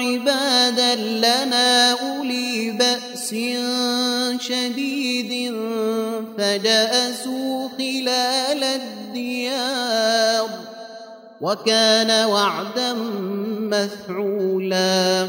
عبادا لنا أولي بأس شديد فجأسوا خلال الديار وكان وعدا مفعولا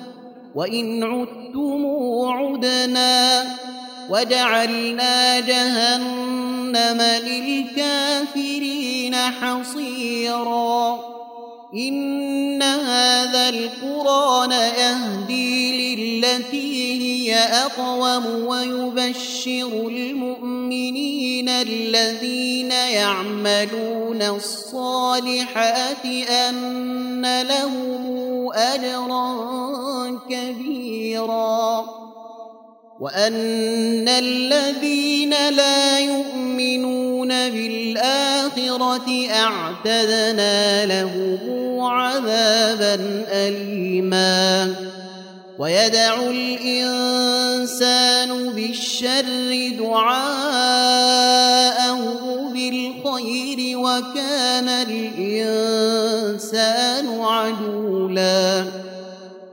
وإن عدتم عدنا وجعلنا جهنم للكافرين حصيرا إن هذا القرآن يهدي للتي هي أقوم ويبشر المؤمنين الذين يعملون الصالحات أن لهم أجرا كبيرا وأن الذين لا يؤمنون بالآخرة أعتدنا لهم عذابا أليما. ويدعو الإنسان بالشر دعاءه بالخير وكان الإنسان عجولا.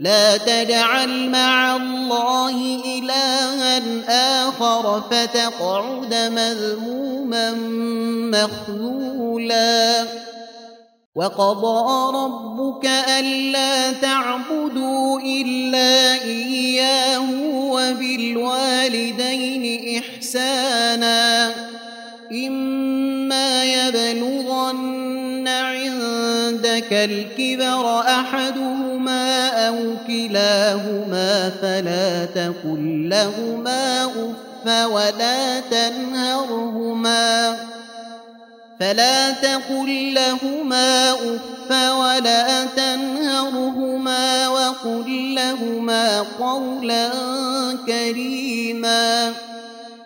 لا تجعل مع الله إلها آخر فتقعد مذموما مخذولا. وقضى ربك ألا تعبدوا إلا إياه وبالوالدين إحسانا. إما يبلغن عندك الكبر أحدهما أو كلاهما فلا تقل لهما أف ولا تنهرهما فلا تقل لهما أف ولا تنهرهما وقل لهما قولا كريما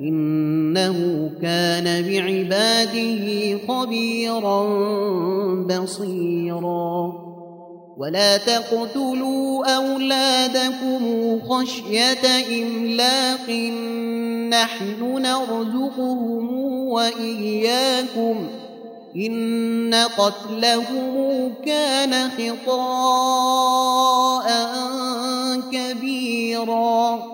إنه كان بعباده خبيرا بصيرا. ولا تقتلوا أولادكم خشية إملاق. نحن نرزقهم وإياكم. إن قتله كان خطاء كبيرا.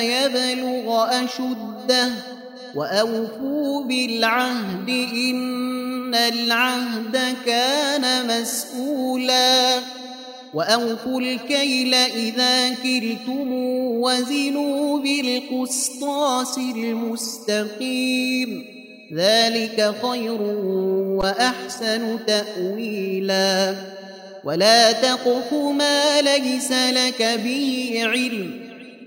يبلغ أشده وأوفوا بالعهد إن العهد كان مسؤولا وأوفوا الكيل إذا كلتم وزنوا بالقسطاس المستقيم ذلك خير وأحسن تأويلا ولا تقف ما ليس لك به علم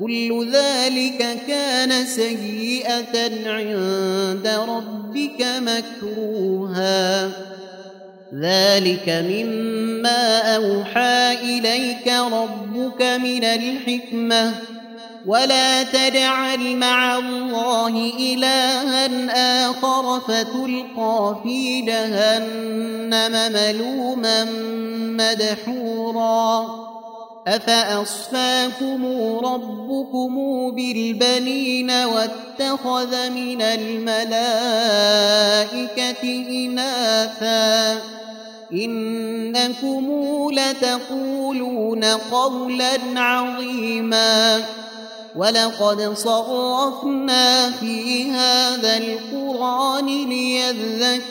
كل ذلك كان سيئة عند ربك مكروها. ذلك مما أوحى إليك ربك من الحكمة. ولا تجعل مع الله إلها آخر فتلقى في جهنم ملوما مدحورا. أفأصفاكم ربكم بالبنين واتخذ من الملائكة إناثا إنكم لتقولون قولا عظيما ولقد صرفنا في هذا القرآن ليذكروا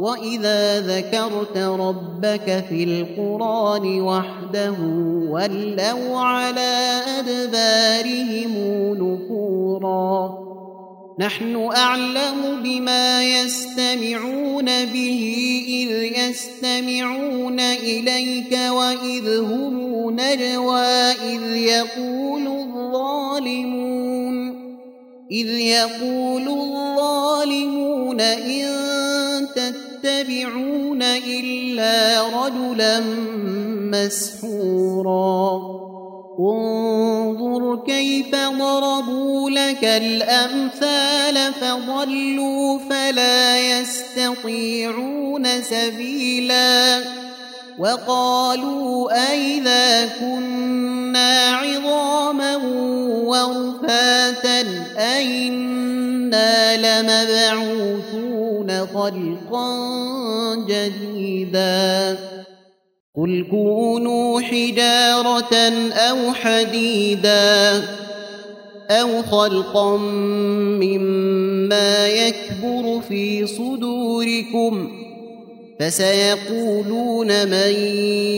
وإذا ذكرت ربك في القرآن وحده ولوا على أدبارهم نفورا نحن أعلم بما يستمعون به إذ يستمعون إليك وإذ هم نجوى إذ يقول الظالمون إذ يقول الظالمون إن تتبعون إلا رجلا مسحورا. انظر كيف ضربوا لك الأمثال فضلوا فلا يستطيعون سبيلا. وقالوا أئذا كنا عظاما ورفاتا أئنا لمبعوثون خلقا جديدا قل كونوا حجارة أو حديدا أو خلقا مما يكبر في صدوركم فسيقولون من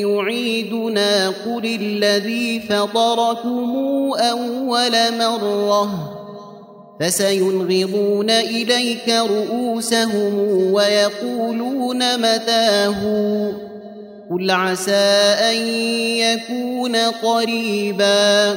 يعيدنا قل الذي فطركم أول مرة فسينغضون إليك رؤوسهم ويقولون متاه قل عسى أن يكون قريباً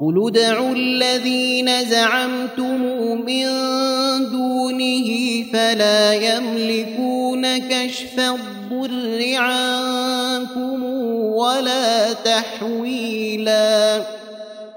قل ادعوا الذين زعمتم من دونه فلا يملكون كشف الضر عنكم ولا تحويلا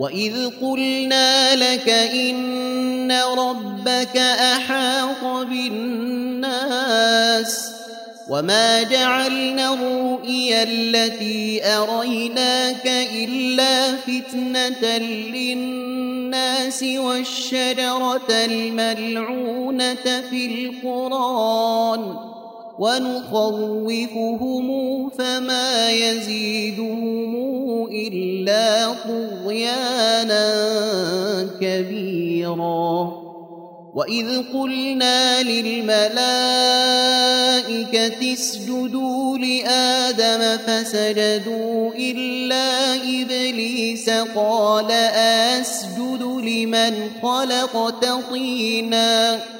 وإذ قلنا لك إن ربك أحاط بالناس وما جعلنا الرؤيا التي أريناك إلا فتنة للناس والشجرة الملعونة في القرآن ونخوفهم فما يزيدهم إلا طغيانا كبيرا. وإذ قلنا للملائكة اسجدوا لآدم فسجدوا إلا إبليس قال أسجد لمن خلقت طيناً.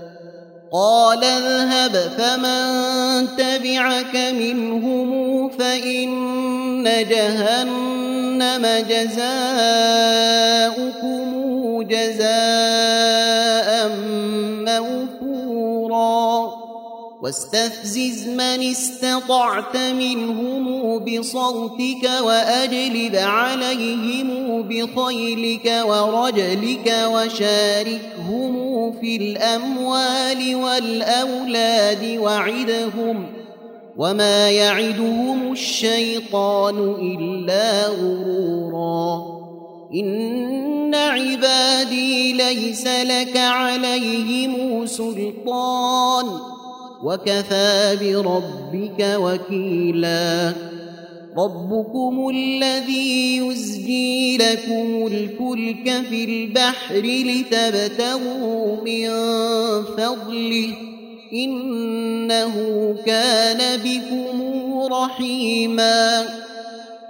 قال اذهب فمن تبعك منهم فإن جهنم جزاؤكم جزاء موفورا. واستفزز من استطعت منهم بصوتك وأجلب عليهم بخيلك ورجلك وشاركهم في الأموال والأولاد وعدهم وما يعدهم الشيطان إلا غرورا. إن عبادي ليس لك عليهم سلطان. وكفى بربك وكيلا. ربكم الذي يزجي لكم الفلك في البحر لتبتغوا من فضله إنه كان بكم رحيما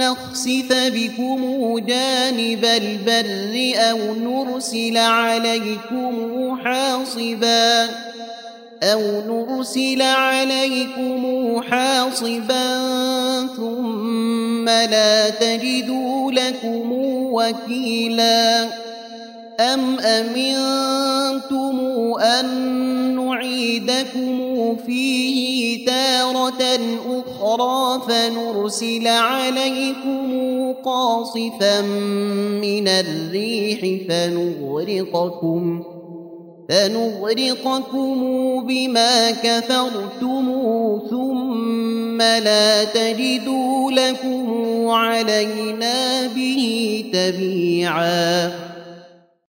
نخسف بكم جانب البر أو نرسل عليكم حاصبا أو نرسل عليكم حاصبا ثم لا تجدوا لكم وكيلا أم أمنتم أن نعيدكم فيه تارة أخرى فنرسل عليكم قاصفا من الريح فنغرقكم فنغرقكم بما كفرتم ثم لا تجدوا لكم علينا به تبيعاً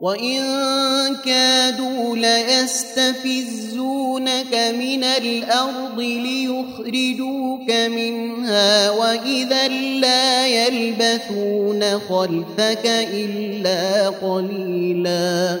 وإن كادوا ليستفزونك من الأرض ليخرجوك منها وإذا لا يلبثون خلفك إلا قليلا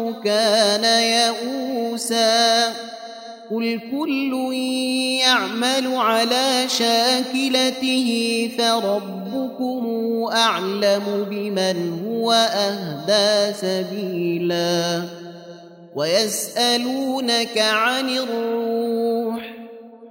كان يئوسا قل كل يعمل على شاكلته فربكم أعلم بمن هو أهدى سبيلا ويسألونك عن الروح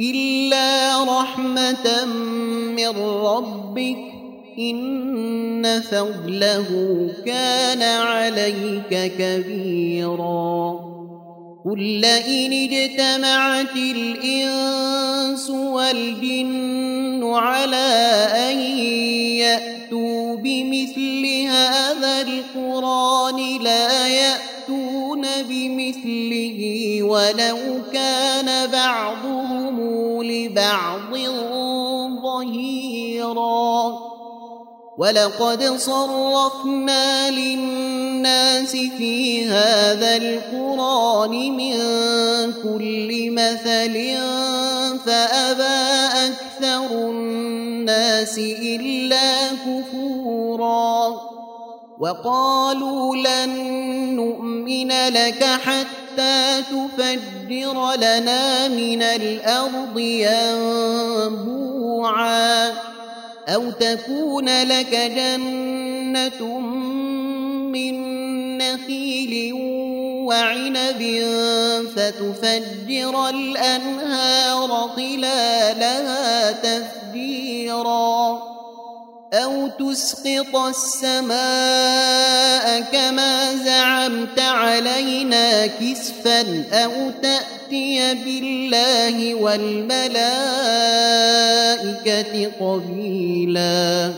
إلا رحمة من ربك إن فضله كان عليك كبيراً قل لئن اجتمعت الإنس والجن على أن يأتوا بمثل هذا القرآن لا يأتون بمثله ولو كان بعضهم لبعض ظهيراً. ولقد صرفنا للناس في هذا القرآن من كل مثل فأبى أكثر الناس إلا كفورا. وقالوا لن نؤمن لك حتى تفجر لنا من الأرض ينبوعا أو تكون لك جنة من نخيل وعنب فتفجر الأنهار خلالها تفجيرا أو تسقط السماء كما زعمت علينا كسفا أو تأتي بالله والملائكة قبيلا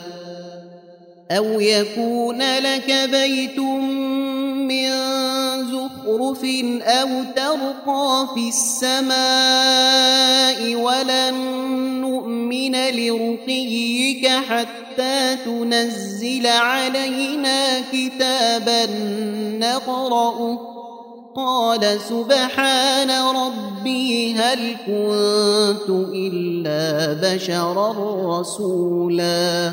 أو يكون لك بيت من زخرف أو ترقى في السماء ولن نؤمن لرقيك حتى تنزل علينا كتابا نقرأه قال سبحان ربي هل كنت إلا بشرا رسولا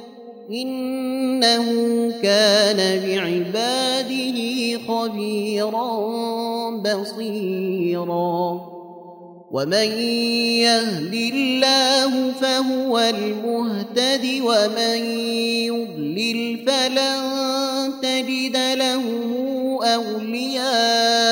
إنه كان بعباده خبيرا بصيرا. ومن يهد الله فهو المهتد ومن يضلل فلن تجد له أولياء.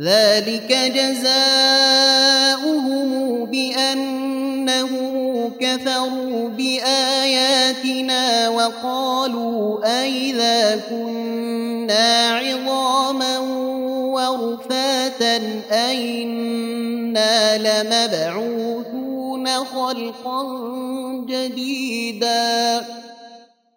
ذلك جزاؤهم بانهم كفروا باياتنا وقالوا أئذا كنا عظاما ورفاتا أئنا لمبعوثون خلقا جديدا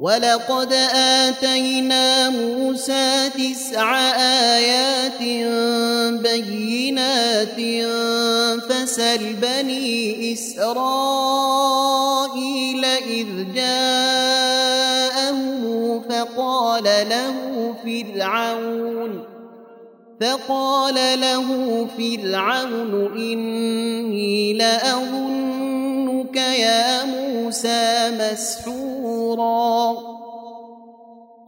ولقد آتينا موسى تسع آيات بينات فسل بني إسرائيل إذ جاءهم فقال له فرعون فقال له فرعون إني لأظنك يا موسى مسحورا.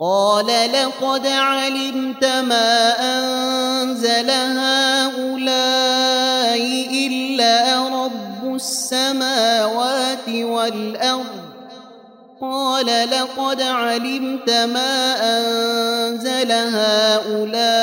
قال لقد علمت ما أنزل هؤلاء إلا رب السماوات والأرض. قال لقد علمت ما أنزل هؤلاء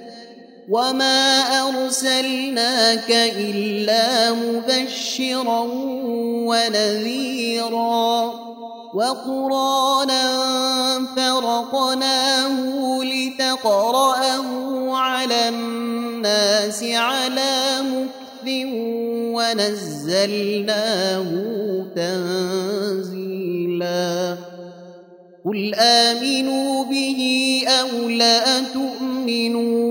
وما أرسلناك إلا مبشرا ونذيرا وقرانا فرقناه لتقرأه على الناس على مكث ونزلناه تنزيلا قل آمنوا به أو لا تؤمنوا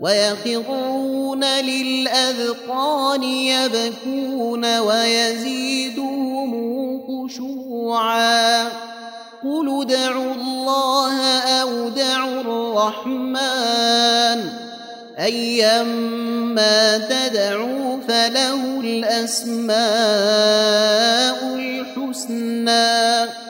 ويخرون للأذقان يبكون ويزيدهم خشوعا. قل ادعوا الله أو دعوا الرحمن. أيما تدعوا فله الأسماء الحسنى.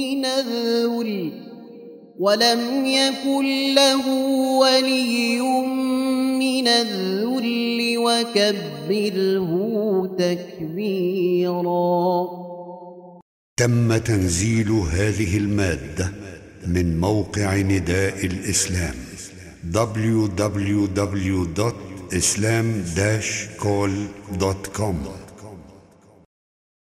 من الذل ولم يكن له ولي من الذل وكبره تكبيرا. تم تنزيل هذه المادة من موقع نداء الإسلام www.islam-call.com